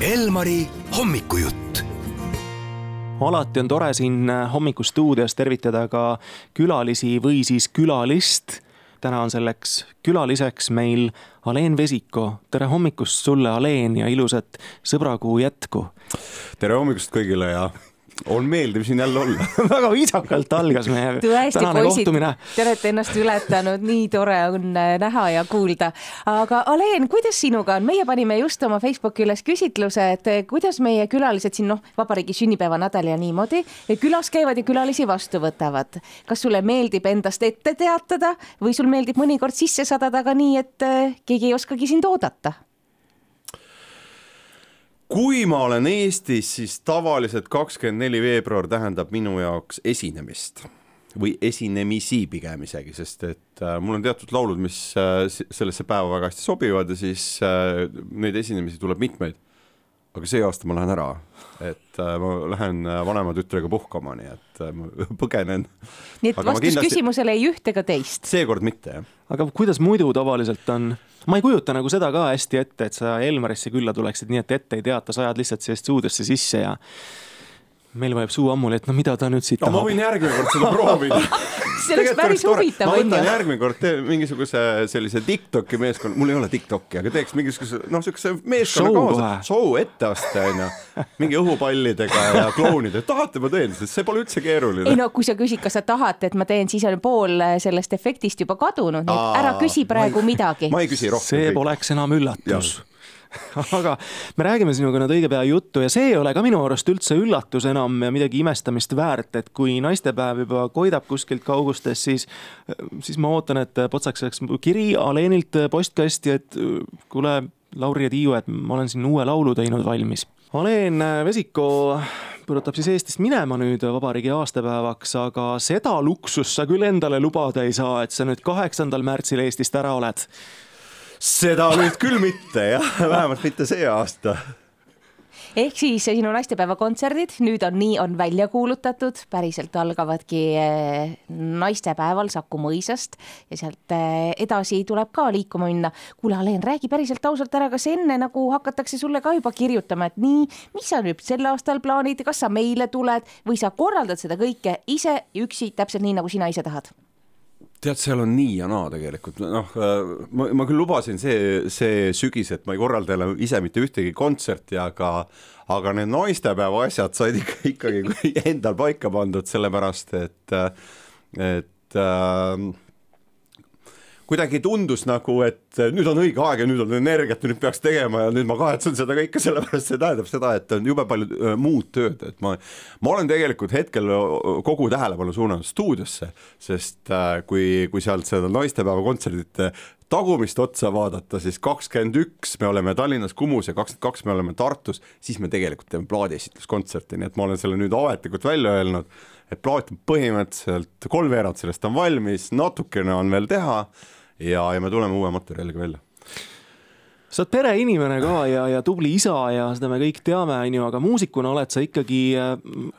Elmari hommikujutt alati on tore siin hommikustuudios tervitada ka külalisi või siis külalist. täna on selleks külaliseks meil Aleen Vesiko. tere hommikust sulle, Aleen, ja ilusat sõbrakuu jätku. tere hommikust kõigile ja on meeldiv siin jälle olla väga viisakalt algas meie tõesti, tänane poisid, kohtumine. te olete ennast ületanud, nii tore on äh, näha ja kuulda. aga Aleen, kuidas sinuga on? meie panime just oma Facebooki üles küsitluse, et äh, kuidas meie külalised siin noh, vabariigi sünnipäevanädal ja niimoodi külas käivad ja külalisi vastu võtavad. kas sulle meeldib endast ette teatada või sul meeldib mõnikord sisse sadada ka nii, et äh, keegi ei oskagi sind oodata? Kui ma olen Eestis, siis tavaliselt kakskümmend neli veebruar tähendab minu jaoks esinemist või esinemisi pigem isegi, sest et äh, mul on teatud laulud, mis äh, sellesse päeva väga hästi sobivad ja siis äh, neid esinemisi tuleb mitmeid. Aga see aasta ma lähen ära, et äh, ma lähen äh, vanema tütrega puhkama, nii et äh, ma põgenen. nii et Aga ma vastus kindlasti- küsimusele ei üht ega teist. seekord mitte, jah. aga kuidas muidu tavaliselt on? ma ei kujuta nagu seda ka hästi ette, et sa Elmarisse külla tuleksid nii, et ette ei teata, sa ajad lihtsalt sellesse stuudiosse sisse ja meil vajab suu ammuli, et no mida ta nüüd siit no ma tahab. võin järgmine kord seda proovida see oleks päris huvitav, ma on võtan järgmine kord teen mingisuguse sellise Tiktoki meeskonna, mul ei ole Tiktoki, aga teeks mingisuguse noh, siukse meeskonna kaasa, show etteaste onju, mingi õhupallidega ja klounidega, tahate, ma teen, sest see pole üldse keeruline. ei no kui sa küsid, kas sa tahad, et ma teen, siis on pool sellest efektist juba kadunud, nii et ära küsi praegu midagi. ma ei küsi rohkem. see poleks enam üllatus. aga me räägime sinuga nüüd õige pea juttu ja see ei ole ka minu arust üldse üllatus enam ja midagi imestamist väärt, et kui naistepäev juba koidab kuskilt kaugustes, siis, siis ma ootan, et potsaks oleks kiri Aleenilt postkasti, et kuule, Lauri ja Tiiu, et ma olen siin uue laulu teinud valmis. Aleen Vesiko pööratab siis Eestist minema nüüd vabariigi aastapäevaks, aga seda luksust sa küll endale lubada ei saa, et sa nüüd kaheksandal märtsil Eestist ära oled seda nüüd küll mitte jah, vähemalt mitte see aasta. ehk siis sinu naistepäeva kontserdid nüüd on nii, on välja kuulutatud, päriselt algavadki eh, naistepäeval Saku mõisast ja sealt eh, edasi tuleb ka liikuma minna. kuule, Aleen, räägi päriselt ausalt ära, kas enne nagu hakatakse sulle ka juba kirjutama, et nii, mis sa nüüd sel aastal plaanid, kas sa meile tuled või sa korraldad seda kõike ise üksi, täpselt nii, nagu sina ise tahad? Tead, seal on nii ja naa tegelikult, noh, ma, ma küll lubasin see, see sügis, et ma ei korralda jälle ise mitte ühtegi kontserti, aga aga need naistepäeva asjad said ikka, ikkagi endal paika pandud, sellepärast et, et äh, kuidagi tundus nagu, et nüüd on õige aeg ja nüüd on energiat nüüd peaks tegema ja nüüd ma kahetsen seda kõike, sellepärast see tähendab seda, et on jube palju äh, muud tööd, et ma, ma olen tegelikult hetkel kogu tähelepanu suunanud stuudiosse, sest äh, kui, kui sealt seda naistepäeva kontserdit tagumist otsa vaadata, siis kakskümmend üks me oleme Tallinnas Kumus ja kakskümmend kaks me oleme Tartus, siis me tegelikult teeme plaadiesitluskontserti, nii et ma olen selle nüüd ametlikult välja öelnud, et plaat on põhimõtteliselt kolmveerand sellest on valmis, natukene on veel teha ja, ja me tuleme uue materjaliga välja sa oled pereinimene ka ja, ja tubli isa ja seda me kõik teame, onju, aga muusikuna oled sa ikkagi.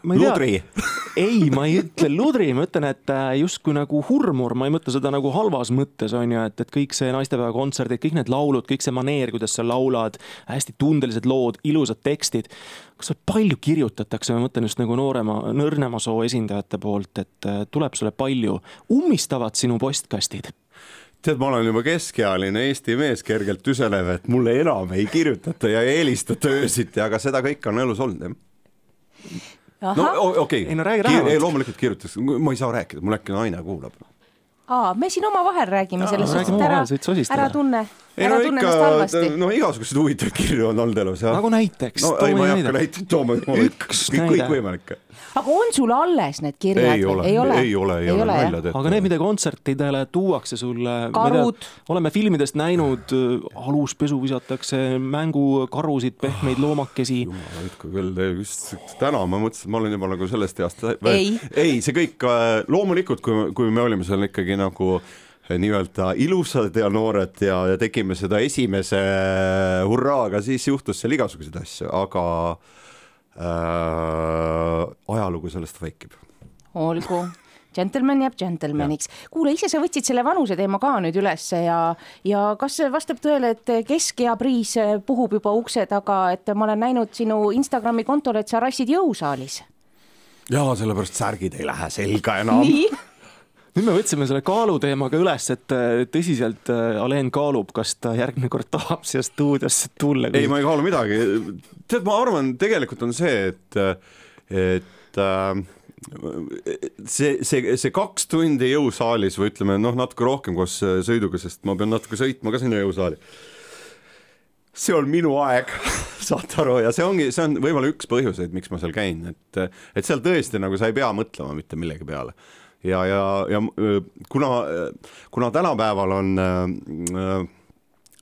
ludri. ei, ma ei ütle ludri, ma ütlen, et äh, justkui nagu hurmur, ma ei mõtle seda nagu halvas mõttes, onju, et, et kõik see naistepäeva kontserdid, kõik need laulud, kõik see maneer, kuidas sa laulad, hästi tundelised lood, ilusad tekstid. kas sul palju kirjutatakse, ma mõtlen just nagu noorema, nõrnema soo esindajate poolt, et äh, tuleb sulle palju, ummistavad sinu postkastid? Tead, ma olen juba keskealine Eesti mees, kergelt tüselev, et mulle enam ei kirjutata ja ei helistata öösiti, aga seda kõike on elus olnud, jah. no okei okay. Ei, no ei loomulikult kirjutatakse, ma ei saa rääkida, mul äkki naine kuulab. aa, me siin omavahel räägime selles suhtes, räägime et ära sosistada. ära tunne, ei ära no tunne ennast halvasti no igasuguseid huvitavaid kirju on olnud elus, jah. nagu näiteks no ei, ma ei hakka näiteid tooma, Üks kõik, näide. kõikvõimalikke. Aga on sul alles need kirjad? ei ole, ei ole, ei ole, ei ole, nalja teete. aga need, mida kontsertidele tuuakse sulle. Karud. oleme filmidest näinud, aluspesu visatakse, mängukarusid, pehmeid loomakesi. jumal hoidku küll, just täna ma mõtlesin, et ma olen juba nagu sellest east Ei. ei, see kõik äh, loomulikult, kui, kui me olime seal ikkagi nagu äh, nii-öelda ilusad ja noored ja, ja tegime seda esimese äh, hurraaga, siis juhtus seal igasuguseid asju, aga äh, ajalugu sellest vaikib. olgu, džentelmen jääb džentelmeniks. kuule, ise sa võtsid selle vanuse teema ka nüüd ülesse ja, ja kas vastab tõele, et keskea priis puhub juba ukse taga, et ma olen näinud sinu Instagrami kontol, et sa rassid jõusaalis? jaa, sellepärast särgid ei lähe selga enam. Nüüd me võtsime selle kaaluteemaga üles, et tõsiselt äh, Alen kaalub, kas ta järgmine kord tahab siia stuudiosse tulla. ei, ma ei kaalu midagi. tead, ma arvan, tegelikult on see, et, et äh, see, see, see kaks tundi jõusaalis või ütleme noh, natuke rohkem koos sõiduga, sest ma pean natuke sõitma ka sinna jõusaali. see on minu aeg saad aru, ja see ongi, see on võib-olla üks põhjuseid, miks ma seal käin, et, et seal tõesti nagu sa ei pea mõtlema mitte millegi peale ja, ja, ja kuna, kuna tänapäeval on äh,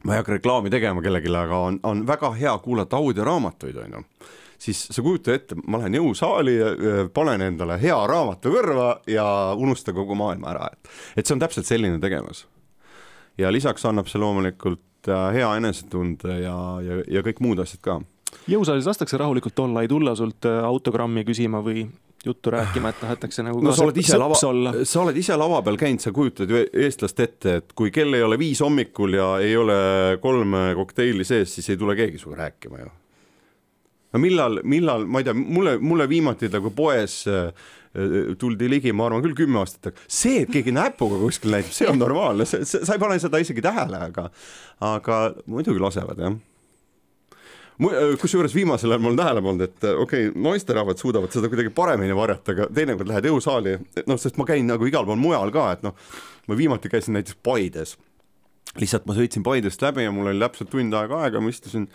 ma ei hakka reklaami tegema kellelegi, aga on, on väga hea kuulata audioraamatuid, on ju siis sa kujuta ette, ma lähen jõusaali, panen endale hea raamatu kõrva ja unustan kogu maailma ära, et, et see on täpselt selline tegevus. ja lisaks annab see loomulikult äh, hea enesetunde ja, ja, ja kõik muud jõusaalis lastakse rahulikult olla, ei tulla sult äh, autogrammi küsima või juttu rääkima, et tahetakse nagu no, sa oled ise lava, sa oled ise lava peal käinud, sa kujutad ju eestlast ette, et kui kell ei ole viis hommikul ja ei ole kolme kokteili sees, siis ei tule keegi sinuga rääkima ju. No millal, millal, ma ei tea, mulle, mulle viimati nagu poes äh, tuldi ligi, ma arvan küll kümme aastat tagasi, see, et keegi näpuga kuskil näitab, see on normaalne, sa ei pane seda isegi tähele, aga, aga muidugi lasevad jah. äh, kusjuures viimasel ajal ma olen tähele pannud, et äh, okei okay,, naisterahvad suudavad seda kuidagi paremini varjata, aga teinekord lähed jõusaali, noh, sest ma käin nagu igal pool mujal ka, et noh, ma viimati käisin näiteks Paides. lihtsalt ma sõitsin Paidest läbi ja mul oli täpselt tund aega aega, ma istusin,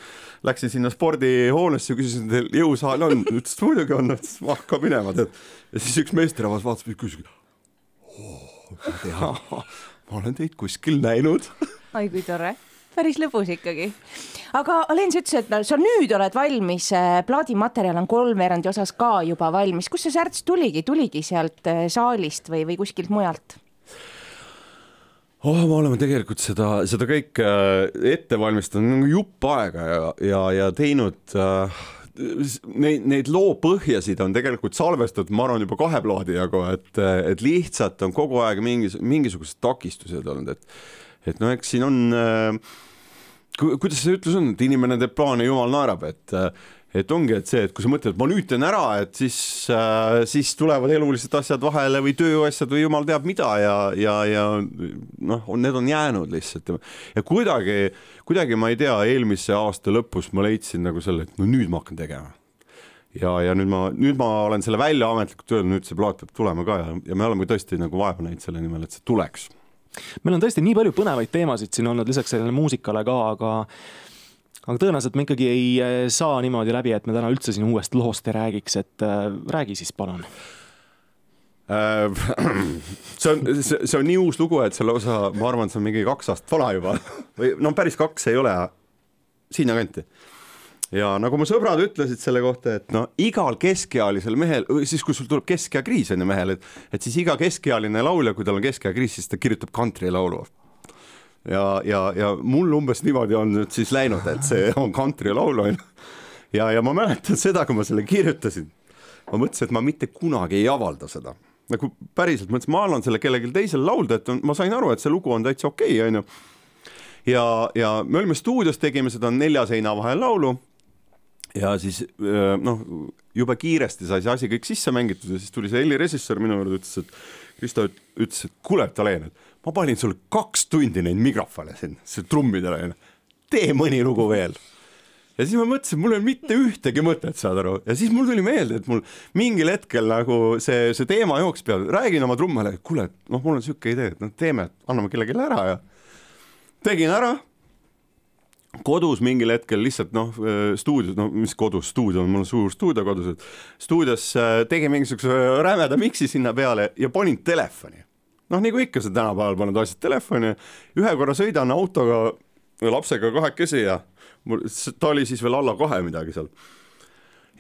läksin sinna spordihoonesse, küsisin, teil jõusaal on, ütles, muidugi on, ütles, ma hakkan minema, tead. ja siis üks meesterahvas vaatas mind, küsis oh,, ma olen teid kuskil näinud. oi kui tore, päris lõbus ikkagi. aga Alen, sa ütlesid, et sa nüüd oled valmis, äh, plaadimaterjal on kolmveerandi osas ka juba valmis, kust see särts tuligi, tuligi sealt äh, saalist või, või kuskilt mujalt? oh, me oleme tegelikult seda, seda kõike äh, ette valmistanud nagu jupp aega ja, ja, ja teinud äh, neid, neid loo põhjasid on tegelikult salvestatud, ma arvan, juba kahe plaadi jagu, et, et lihtsalt on kogu aeg mingis, mingisugused takistused olnud, et et noh, eks siin on äh, kuidas see ütlus on, et inimene teeb plaane, jumal naerab, et äh, et ongi, et see, et kui sa mõtled, et ma nüüd teen ära, et siis äh,, siis tulevad elulised asjad vahele või tööasjad või jumal teab mida ja, ja, ja noh, need on jäänud lihtsalt ja kuidagi, kuidagi ma ei tea, eelmise aasta lõpus ma leidsin nagu selle, et no nüüd ma hakkan tegema ja, ja nüüd ma, nüüd ma olen selle välja ametlikult öelnud, nüüd see plaat peab tulema ka ja, ja me oleme tõesti nagu vaeva näinud selle nimel, et see tuleks. Meil on tõesti nii palju põnevaid teemasid siin olnud lisaks sellele muusikale ka, aga aga tõenäoliselt me ikkagi ei eh, saa niimoodi läbi, et me täna üldse siin uuest loost ei räägiks, et äh, räägi siis palun äh, see on, see on nii uus lugu, et selle osa, ma arvan, see on mingi kaks aastat vana juba või no päris kaks ei ole, sinnakanti. Ja nagu mu sõbrad ütlesid selle kohta, et no igal keskealisel mehel, siis kui sul tuleb keskeakriis on ju mehel, et, et siis iga keskealine laulja, kui tal on keskeakriis, siis ta kirjutab kantrilaulu ja, ja, ja mul umbes niimoodi on nüüd siis läinud, et see on kantrilaul on ju. ja, ja ma mäletan seda, kui ma selle kirjutasin, ma mõtlesin, et ma mitte kunagi ei avalda seda nagu päriselt mõtlesin, ma annan selle kellelegi teisele laulda, et ma sain aru, et see lugu on täitsa okei okay,, onju. ja, ja me olime stuudios, tegime seda nelja seina vahel laulu. Ja siis noh, jube kiiresti sai see asi kõik sisse mängitud ja siis tuli see helirežissöör minu juurde, ütles, et Kristo ütles, et kuule, Talen, et ma panin sulle kaks tundi neid mikrofone siin, trummidele, tee mõni lugu veel. Ja siis ma mõtlesin, mul ei olnud mitte ühtegi mõtet, saad aru, ja siis mul tuli meelde, et mul mingil hetkel nagu see, see teema jooks peal, räägin oma trummale, kuule, noh, mul on sihuke idee, et noh, teeme, anname kellelegi ära ja tegin ära. Kodus mingil hetkel lihtsalt noh, stuudios, no mis kodus, stuudio on, mul suur stuudio kodus, et stuudios äh, tegin mingisuguse rämeda miksi sinna peale ja panin telefoni noh, nagu ikka sa tänapäeval paned asjad telefoni, ühe korra sõidan autoga lapsega kahekesi ja mul, ta oli siis veel alla kahe midagi seal.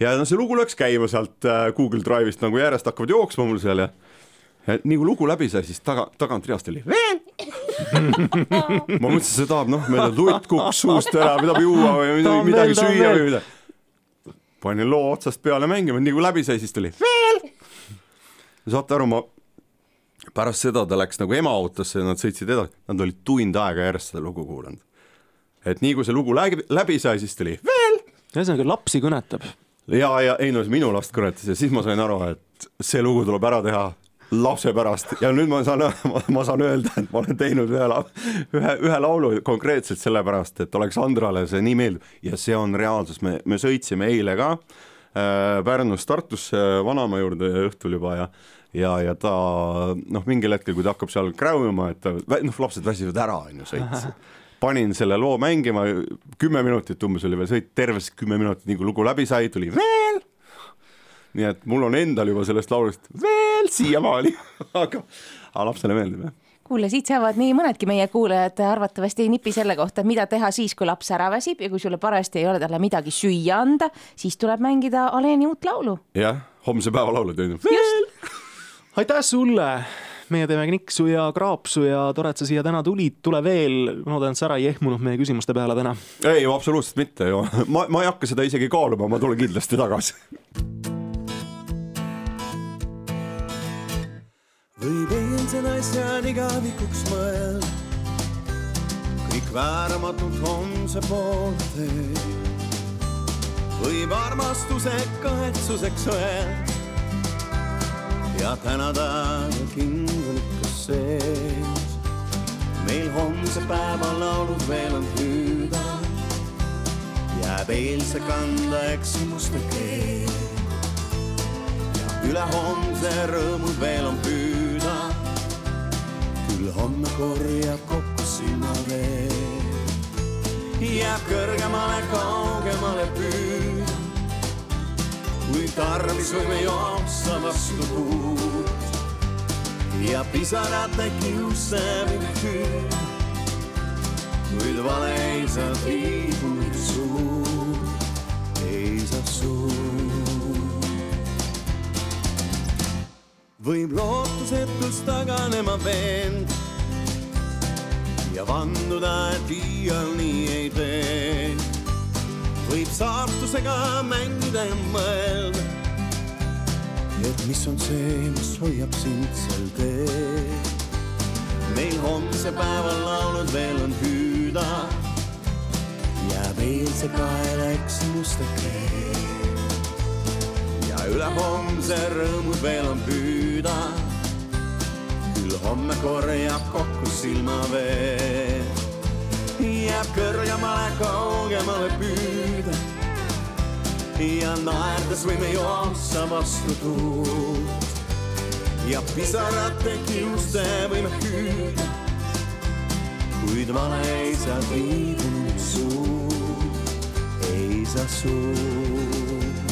ja no see lugu läks käima sealt äh, Google Drive'ist nagu järjest hakkavad jooksma mul seal ja nii kui lugu läbi sai, siis taga, tagant reast oli veel ma mõtlesin, see tahab noh, meil lutt kukkus suust ära, mida juua või midagi, midagi süüa või midagi. panin loo otsast peale mängima, nii kui läbi sai, siis tuli veel. saate aru, ma pärast seda ta läks nagu ema autosse ja nad sõitsid edasi, nad olid tund aega järjest seda lugu kuulanud. et nii kui see lugu läbi, läbi sai, siis tuli veel. ühesõnaga lapsi kõnetab. ja, ja ei no minu last kõnetas ja siis ma sain aru, et see lugu tuleb ära teha lapse pärast ja nüüd ma saan, ma saan öelda, et ma olen teinud ühe, ühe, ühe laulu konkreetselt sellepärast, et Aleksandrale see nii meeldib ja see on reaalsus, me, me sõitsime eile ka äh, Pärnust Tartusse vanaema juurde õhtul juba ja ja, ja ta noh, mingil hetkel, kui ta hakkab seal kräumima, et ta, noh, lapsed väsivad ära, on ju, sõits. panin selle loo mängima, kümme minutit umbes oli veel sõit, terve kümme minutit, nii kui lugu läbi sai, tuli veel. nii et mul on endal juba sellest laulust veel siiamaani aga, aga lapsele meeldib jah kuule, siit saavad nii mõnedki meie kuulajad arvatavasti nipi selle kohta, mida teha siis, kui laps ära väsib ja kui sulle parajasti ei ole talle midagi süüa anda, siis tuleb mängida Aleni uut laulu. jah, homse päeva ju. just aitäh sulle, meie teeme kniksu ja kraapsu ja tore, et sa siia täna tulid, tule veel, ma loodan, et sa ära ei ehmunud meie küsimuste peale täna. ei, absoluutselt mitte ju, ma, ma ei hakka seda isegi kaaluma, ma tulen kindlasti tagasi. Võib eilsed asjad igavikuks mõelda, kõik vääramatult homse poole teed. võib armastuse kahetsuseks öelda ja tänada ja kindel ikka sees. meil homse päeva laulud veel on hüüda, jääb eilse kanda eksimuste keel. ja ülehomse rõõmud veel on püüda, küll homme korjab kokku silma veel. jääb kõrgemale, kaugemale püüda kui tarvis võime jooksa vastu puud ja pisarate võime hüüda, kuid vale ei saa viibunud suud, ei saa suud. Võib lootusetust taganema veenda ja vanduda, et iial nii ei tee võib saatusega mängida ja mõelda. et mis on see, mis hoiab sind sel teel. meil homse päeva laulud veel on hüüda. jääb eilse kaela eksimuste keel. Ülehomse rõõmud veel on püüda. küll homme korjab kokku silmavee jääb kõrgemale, kaugemale püüda. ja naerdes võime jooksa vastu tuult ja pisarate kiuste võime hüüda. kuid vale ei saa viibunud suud, ei saa suud.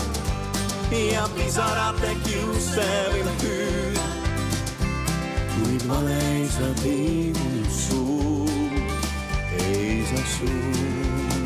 ja pisarate kiuse võib hüüd. kuid valeisa tinnu suud ei saa suud.